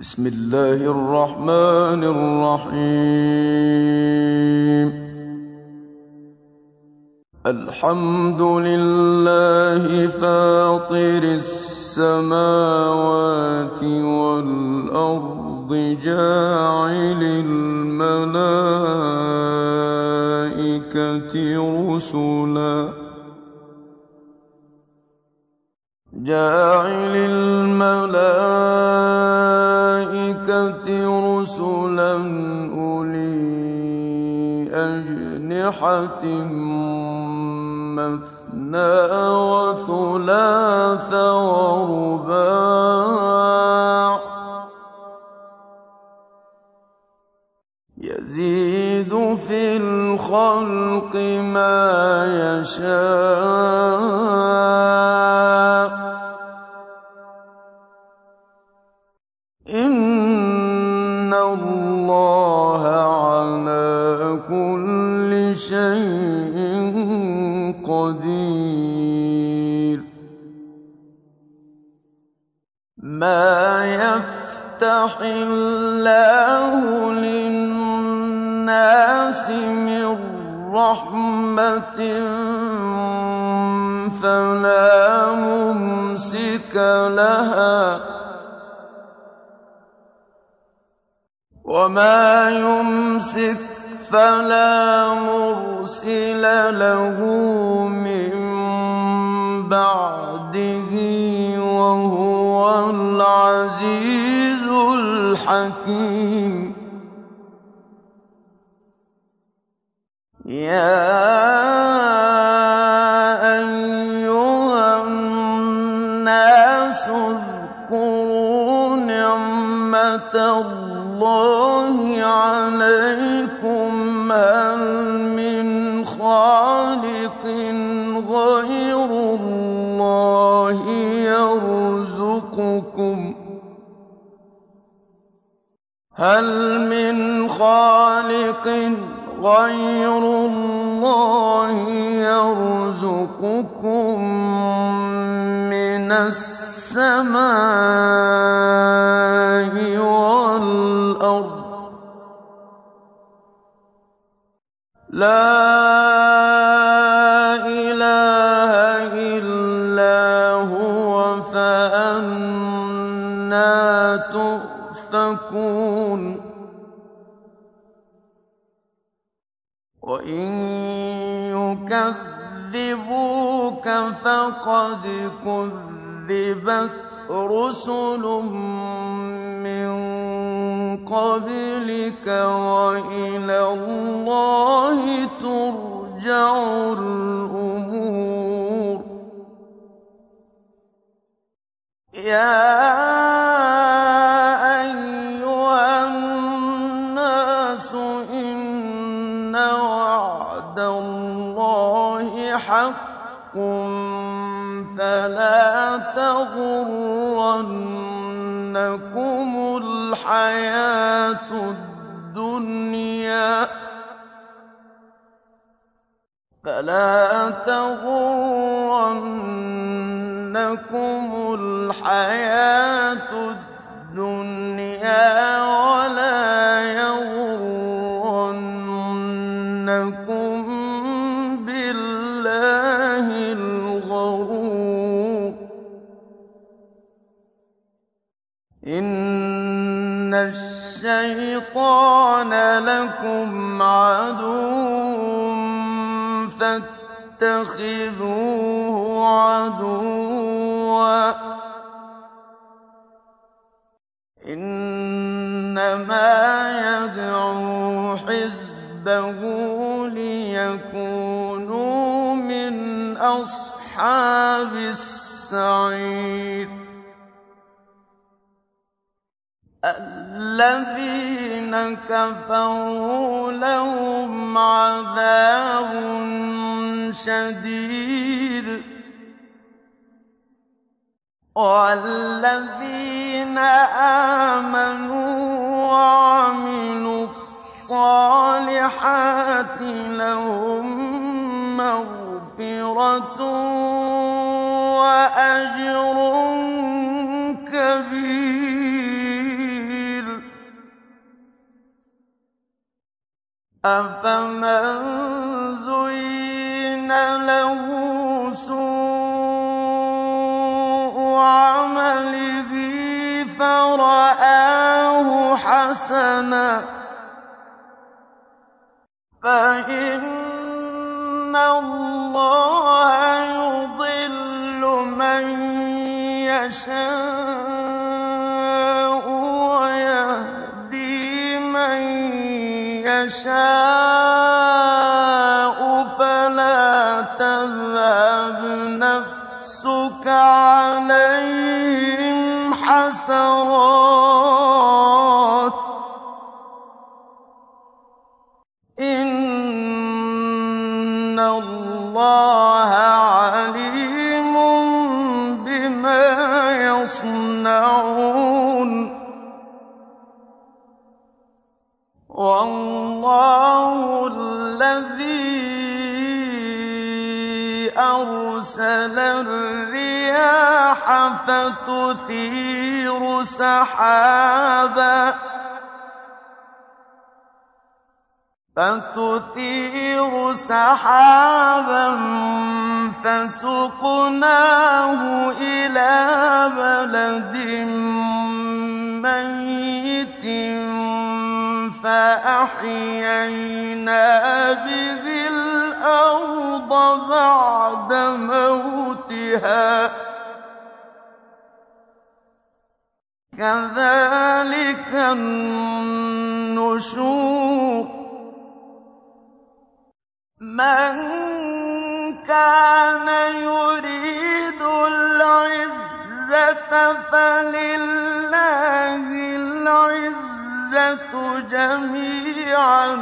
بسم الله الرحمن الرحيم. الحمد لله فاطر السماوات والأرض جاعل الملائكة رسلا. جاعل الملائكة رسلا أولي أجنحة مثنى وثلاث ورباع يزيد في الخلق ما يشاء الله للناس من رحمة فلا ممسك لها وما يمسك فلا مرسل له من بعده وهو العزيز الحكيم يا أيها الناس اذكروا نعمة الله هل من خالق غير الله يرزقكم من السماء والأرض. لا وإن يكذبوك فقد كذبت رسل من قبلك وإلى الله ترجع الأمور يا حق فلا تغرنكم الحياة الدنيا فلا تغرنكم الحياة الدنيا الشيطان لكم عدو فاتخذوه عدوا. إنما يدعو حزبه ليكونوا من أصحاب السعير. الذين كفروا لهم عذاب شديد. والذين آمنوا وعملوا الصالحات لهم مغفرة وأجر كبير. أَفَمَن زُيِّنَ لَهُ سُوءُ عَمَلِهِ فَرَآهُ حَسَنًا ۖ فَإِنَّ اللَّهَ يُضِلُّ مَن يَشَاءُ أَرْسَلَ الرِّيَاحَ فَتُثِيرُ سَحَابًا فَسُقْنَاهُ إِلَىٰ بَلَدٍ مَّيِّتٍ فَأَحْيَيْنَا بِهِ الْأَرْضَ بَعْدَ مَوْتِهَا ۚ. كَذَٰلِكَ النُّشُورُ. مَن كَانَ يُرِيدُ الْعِزَّةَ فَلِلَّهِ الْعِزَّةُ. جَمِيعًا ۚ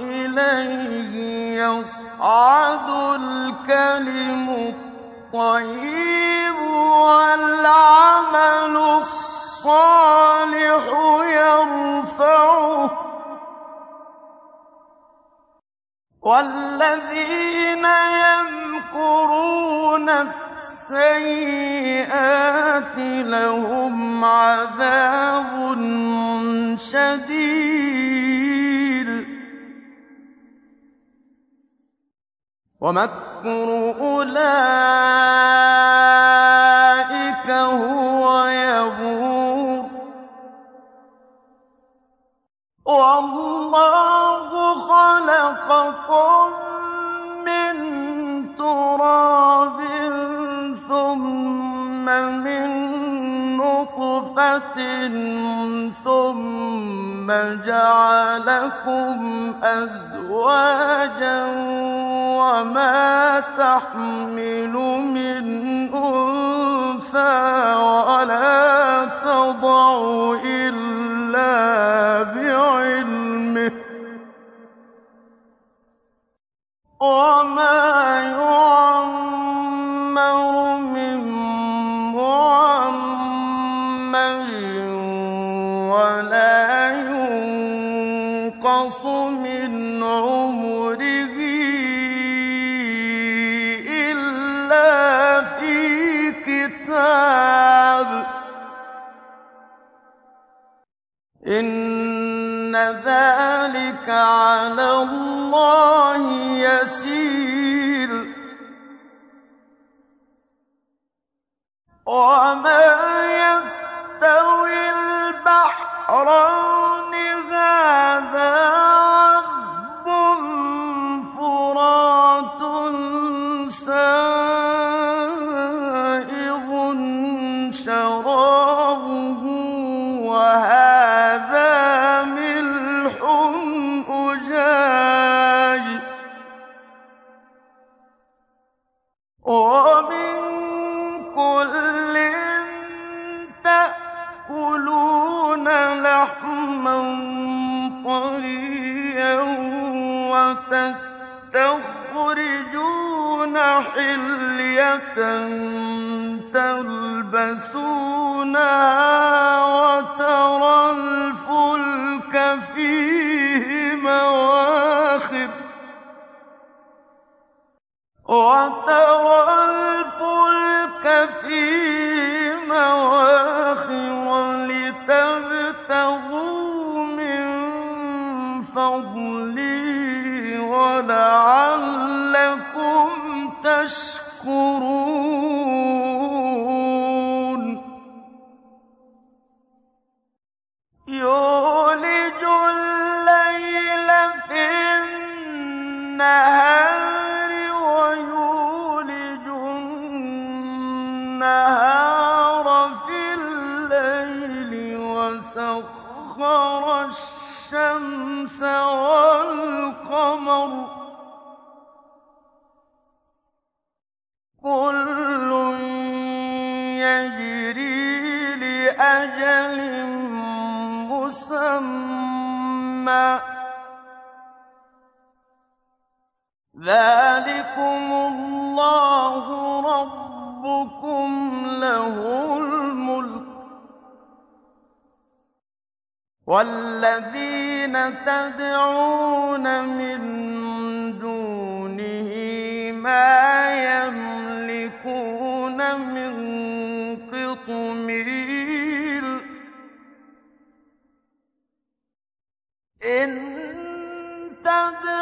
إِلَيْهِ يَصْعَدُ الْكَلِمُ الطَّيِّبُ وَالْعَمَلُ الصَّالِحُ يَرْفَعُهُ ۚ وَالَّذِينَ يَمْكُرُونَ السَّيِّئَاتِ لَهُمْ عَذَابٌ شَدِيدٌ ۖ. وَمَكْرُ أُولَٰئِكَ هُوَ يَبُورُ. وَاللَّهُ خَلَقَكُم نُّطْفَةٍ ثُمَّ جَعَلَكُمْ أَزْوَاجًا ۚ وَمَا تَحْمِلُ مِنْ أُنثَىٰ إن تدع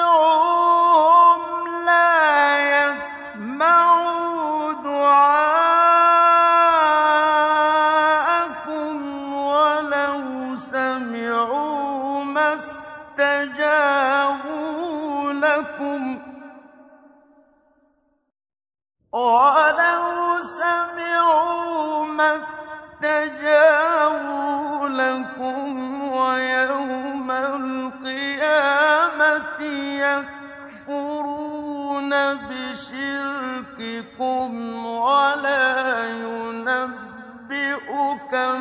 ينبئكم ولا ينبئك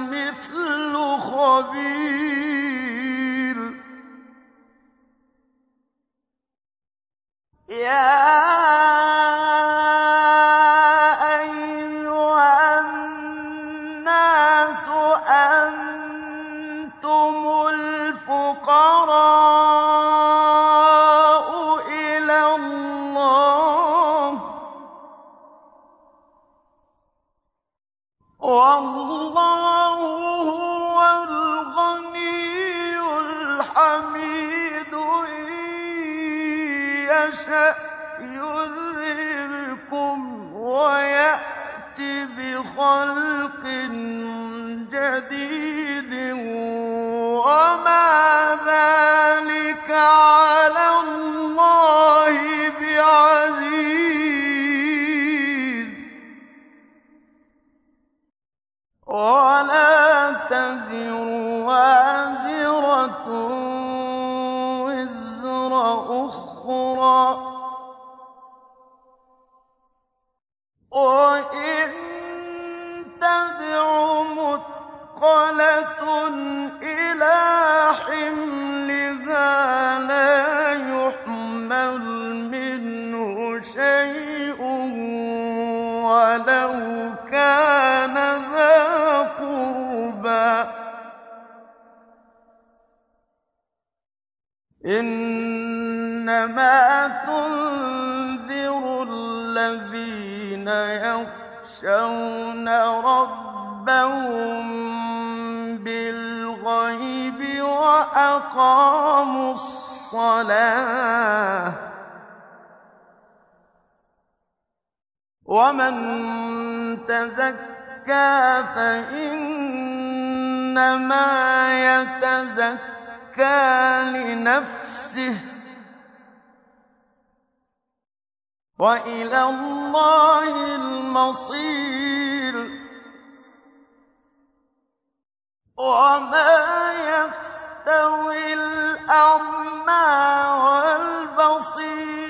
مثل خبير. يا ولو كان ذا قربى. إنما تنذر الذين يخشون ربهم بالغيب وأقاموا الصلاة. ومن تزكى فإنما يتزكى لنفسه وإلى الله المصير وما يفتوي الأعمى والبصير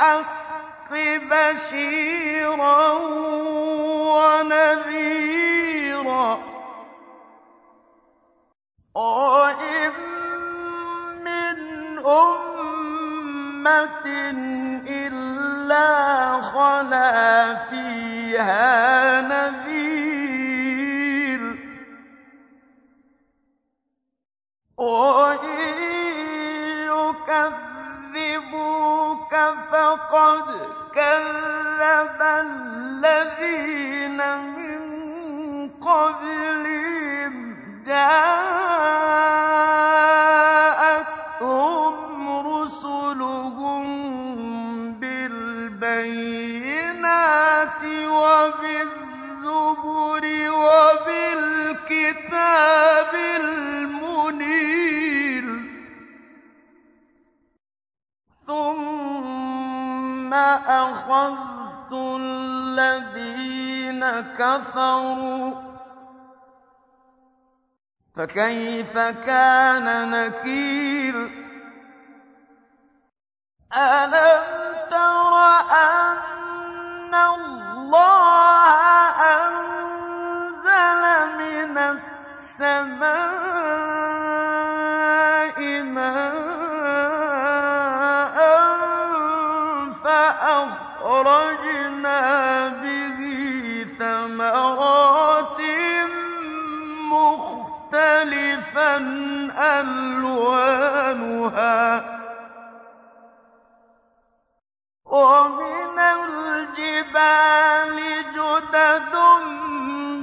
بِالْحَقِّ بَشِيرًا وَنَذِيرًا ۚ. وَإِن مِّنْ أُمَّةٍ إِلَّا خَلَا فِيهَا نَذِيرٌ ۚ فَقَدْ كَذَّبَ الَّذِينَ مِن قَبْلِهِمْ ۖ جَاءَتْهُمْ رُسُلُهُم بِالْبَيِّنَاتِ وَبِالزُّبُرِ وَبِالْكِتَابِ الْمُنِيرِ ثُمَّ أَخَذْتُ الَّذِينَ كَفَرُوا ۖ فَكَيْفَ كَانَ نَكِيرِ؟ أَلَمْ أَلْوَانُهَا ۚ وَمِنَ الْجِبَالِ جُدَدٌ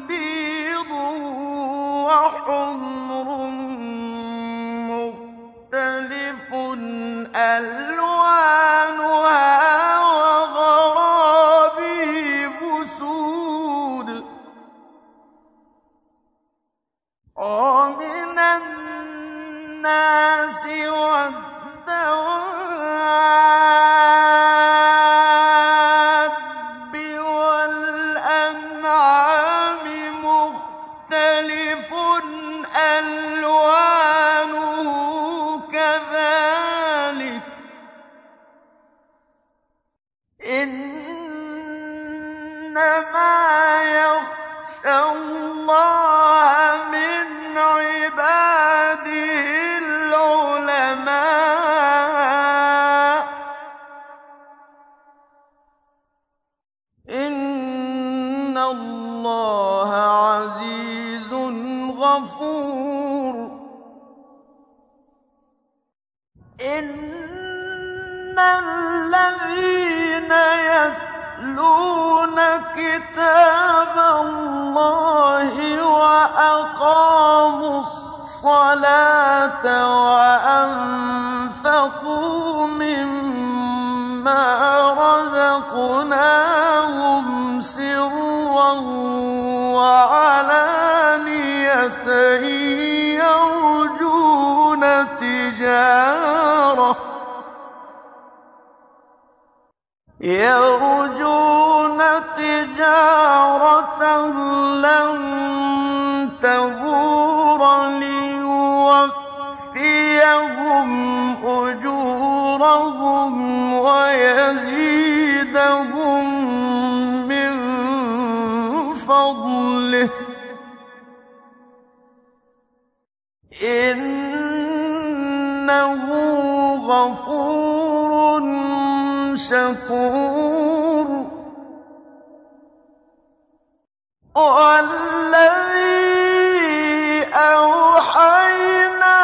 بِيضٌ وَحُمْرٌ مُّخْتَلِفٌ أَلْوَانُهَا يَتْلُونَ كِتَابَ اللَّهِ وَأَقَامُوا الصَّلَاةَ وَأَنفَقُوا يَرْجُونَ تِجَارَةً لَّن تَبُورَ لِيُوَفِّيَهُمْ أُجُورَهُمْ وَيَزِيدَهُم مِّن فَضْلِهِ ۚ. إِنَّهُ غَفُورٌ شَكُورٌ. وَالَّذِي أَوْحَيْنَا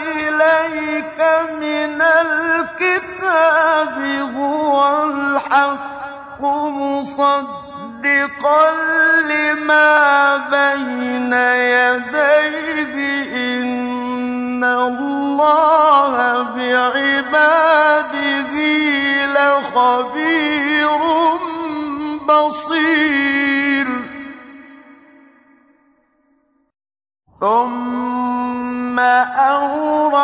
إِلَيْكَ مِنَ الْكِتَابِ هُوَ الْحَقُّ مُصَدِّقًا لِّمَا بَيْنَ يَدَيْهِ ۗ. إِنَّ اللَّهَ بِعِبَادِهِ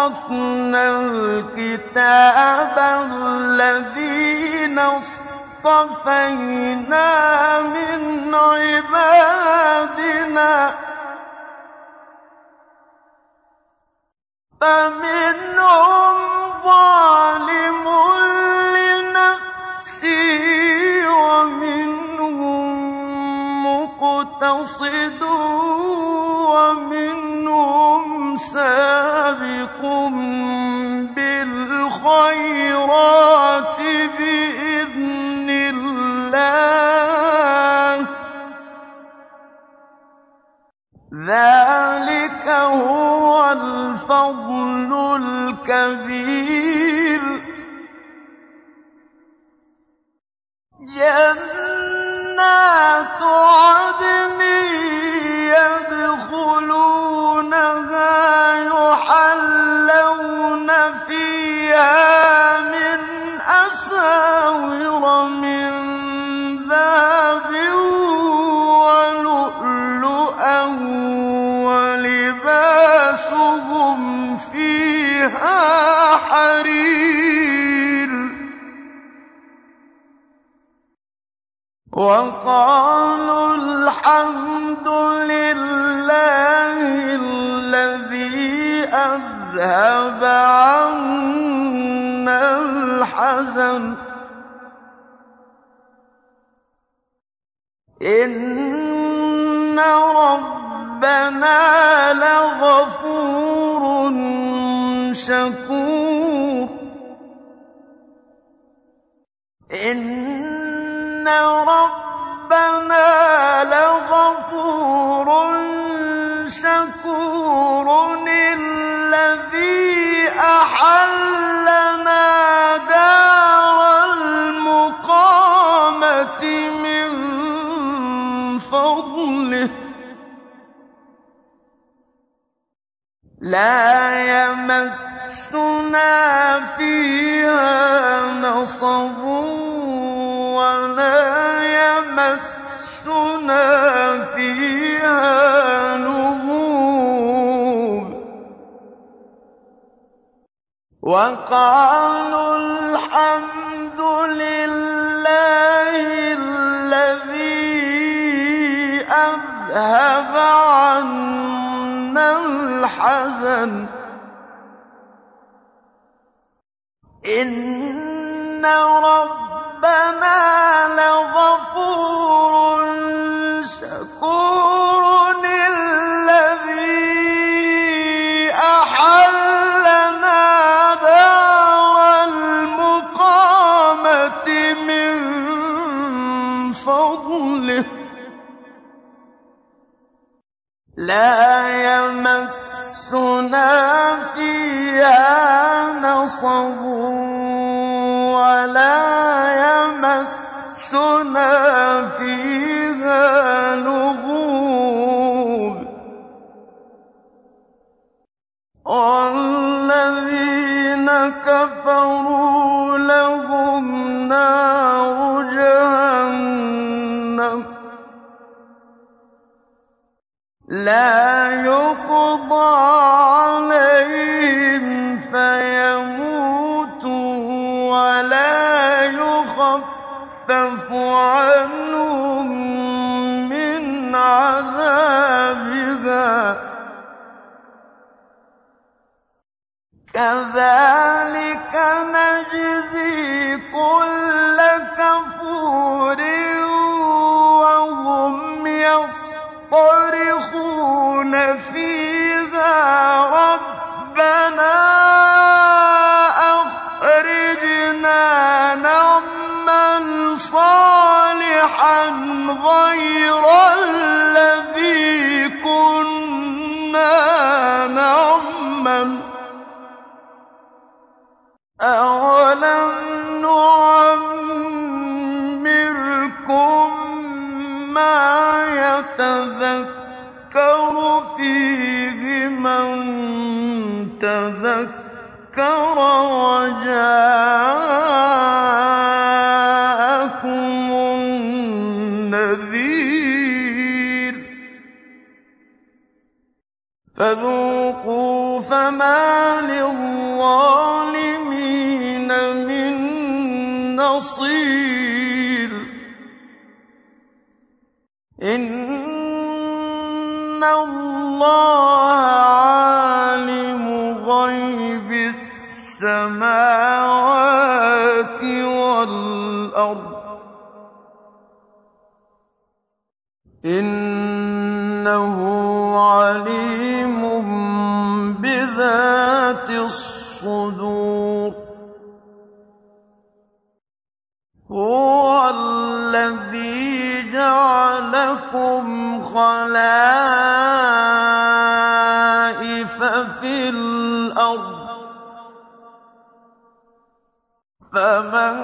أَوْرَثْنَا الْكِتَابَ الَّذِينَ اصْطَفَيْنَا مِنْ عِبَادِنَا ۖ. فَمِنْهُمْ ظَالِمٌ لِّنَفْسِهِ وَمِنْهُم مُّقْتَصِدٌ الْحَمْدُ لِلَّهِ الَّذِي أَذْهَبَ عَنَّا الْحَزَنَ ۖ. إِنَّ رَبَّنَا لَغَفُورٌ شَكُورٌ. الَّذِي أَحَلَّنَا دَارَ الْمُقَامَةِ مِن فَضْلِهِ ۖ. لَا يَمَسُّنَا فِيهَا نَصَبٌ. وَلَا يَمَسُّنَا فِيهَا لُغُوبٌ وَقَالُوا الْحَمْدُ لِلَّهِ الَّذِي أَذْهَبَ عَنَّا الْحَزَنَ ۖ. إِنَّ رَبَّنَا لَغَفُورٌ شَكُورٌ الَّذِي دَارَ الْمُقَامَةِ مِن فَضْلِهِ ۖ. لَا يَمَسُّنَا فِيهَا نَصَبٌ. وَالَّذِينَ كَفَرُوا لَهُمْ نَارُ جَهَنَّمَ. لَا كَذَٰلِكَ نَجْزِي كُلَّ كَفُورٍ وَهُمْ يَصْطَرِخُونَ فِيهَا رَبَّنَا أَخْرِجْنَا نَعْمَلْ صَالِحًا غَيْرَ الَّذِي كُنَّا نَعْمَلُ ۚ. أَوَلَمْ نُعَمِّرْكُم مَّا يَتَذَكَّرُ فِيهِ مَن تَذَكَّرَ وَجَاءَكُمُ النَّذِيرُ ۖ إِنَّ اللَّهَ عَالِمُ غَيْبِ السماوات والأرض إنه عليم بذات الصدور هو الذي جعلكم خلائف في الأرض. فمن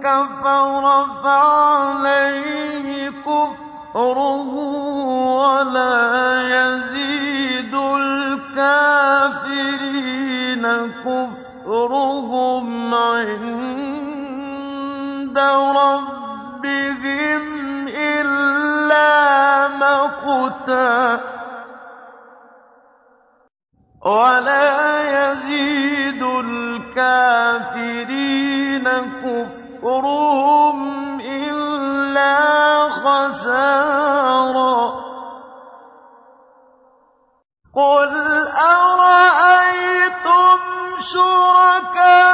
كفر فعليه كفره ولا يزيد الكافرين كفرهم عند ربهم إلا مقتا ولا يزيد الكافرين كفرهم إلا خسارا قل أرأيتم شركاءكم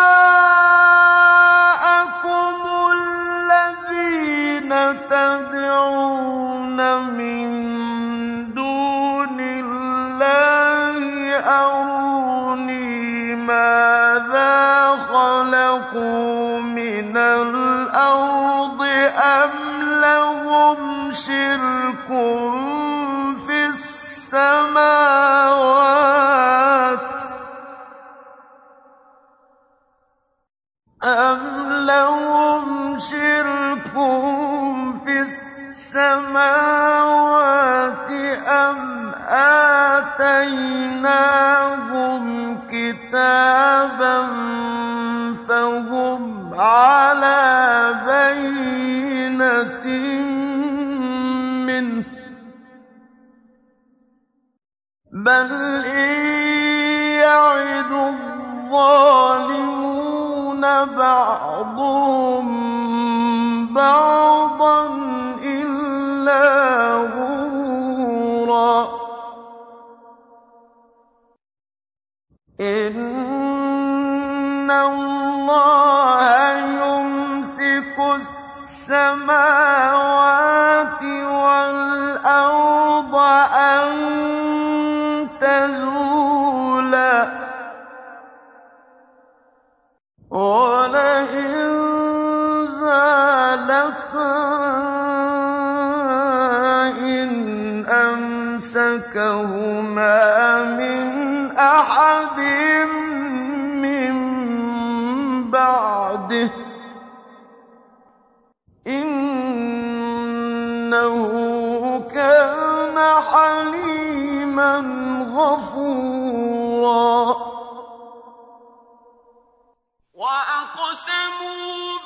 بعضهم بعضا إلا غرورا. إن السماوات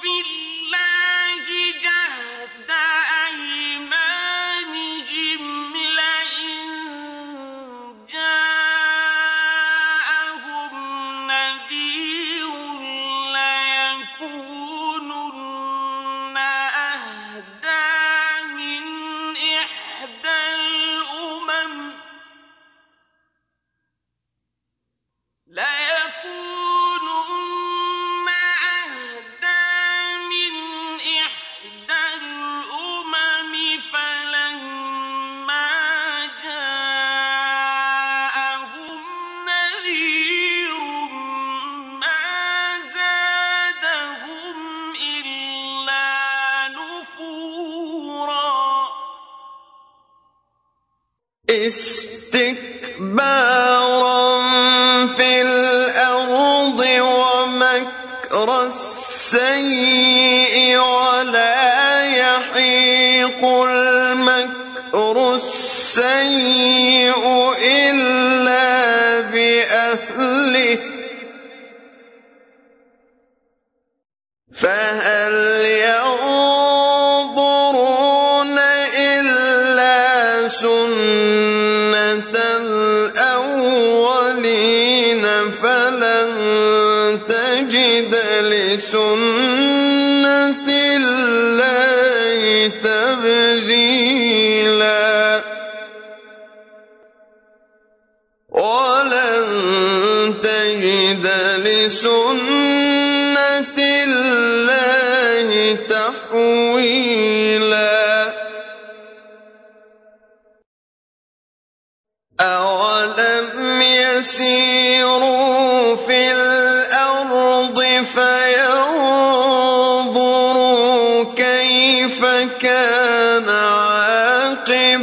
بالله السيء لسنة الله تحويلا. أولم يسيروا في الأرض فينظروا كيف كان عاقبة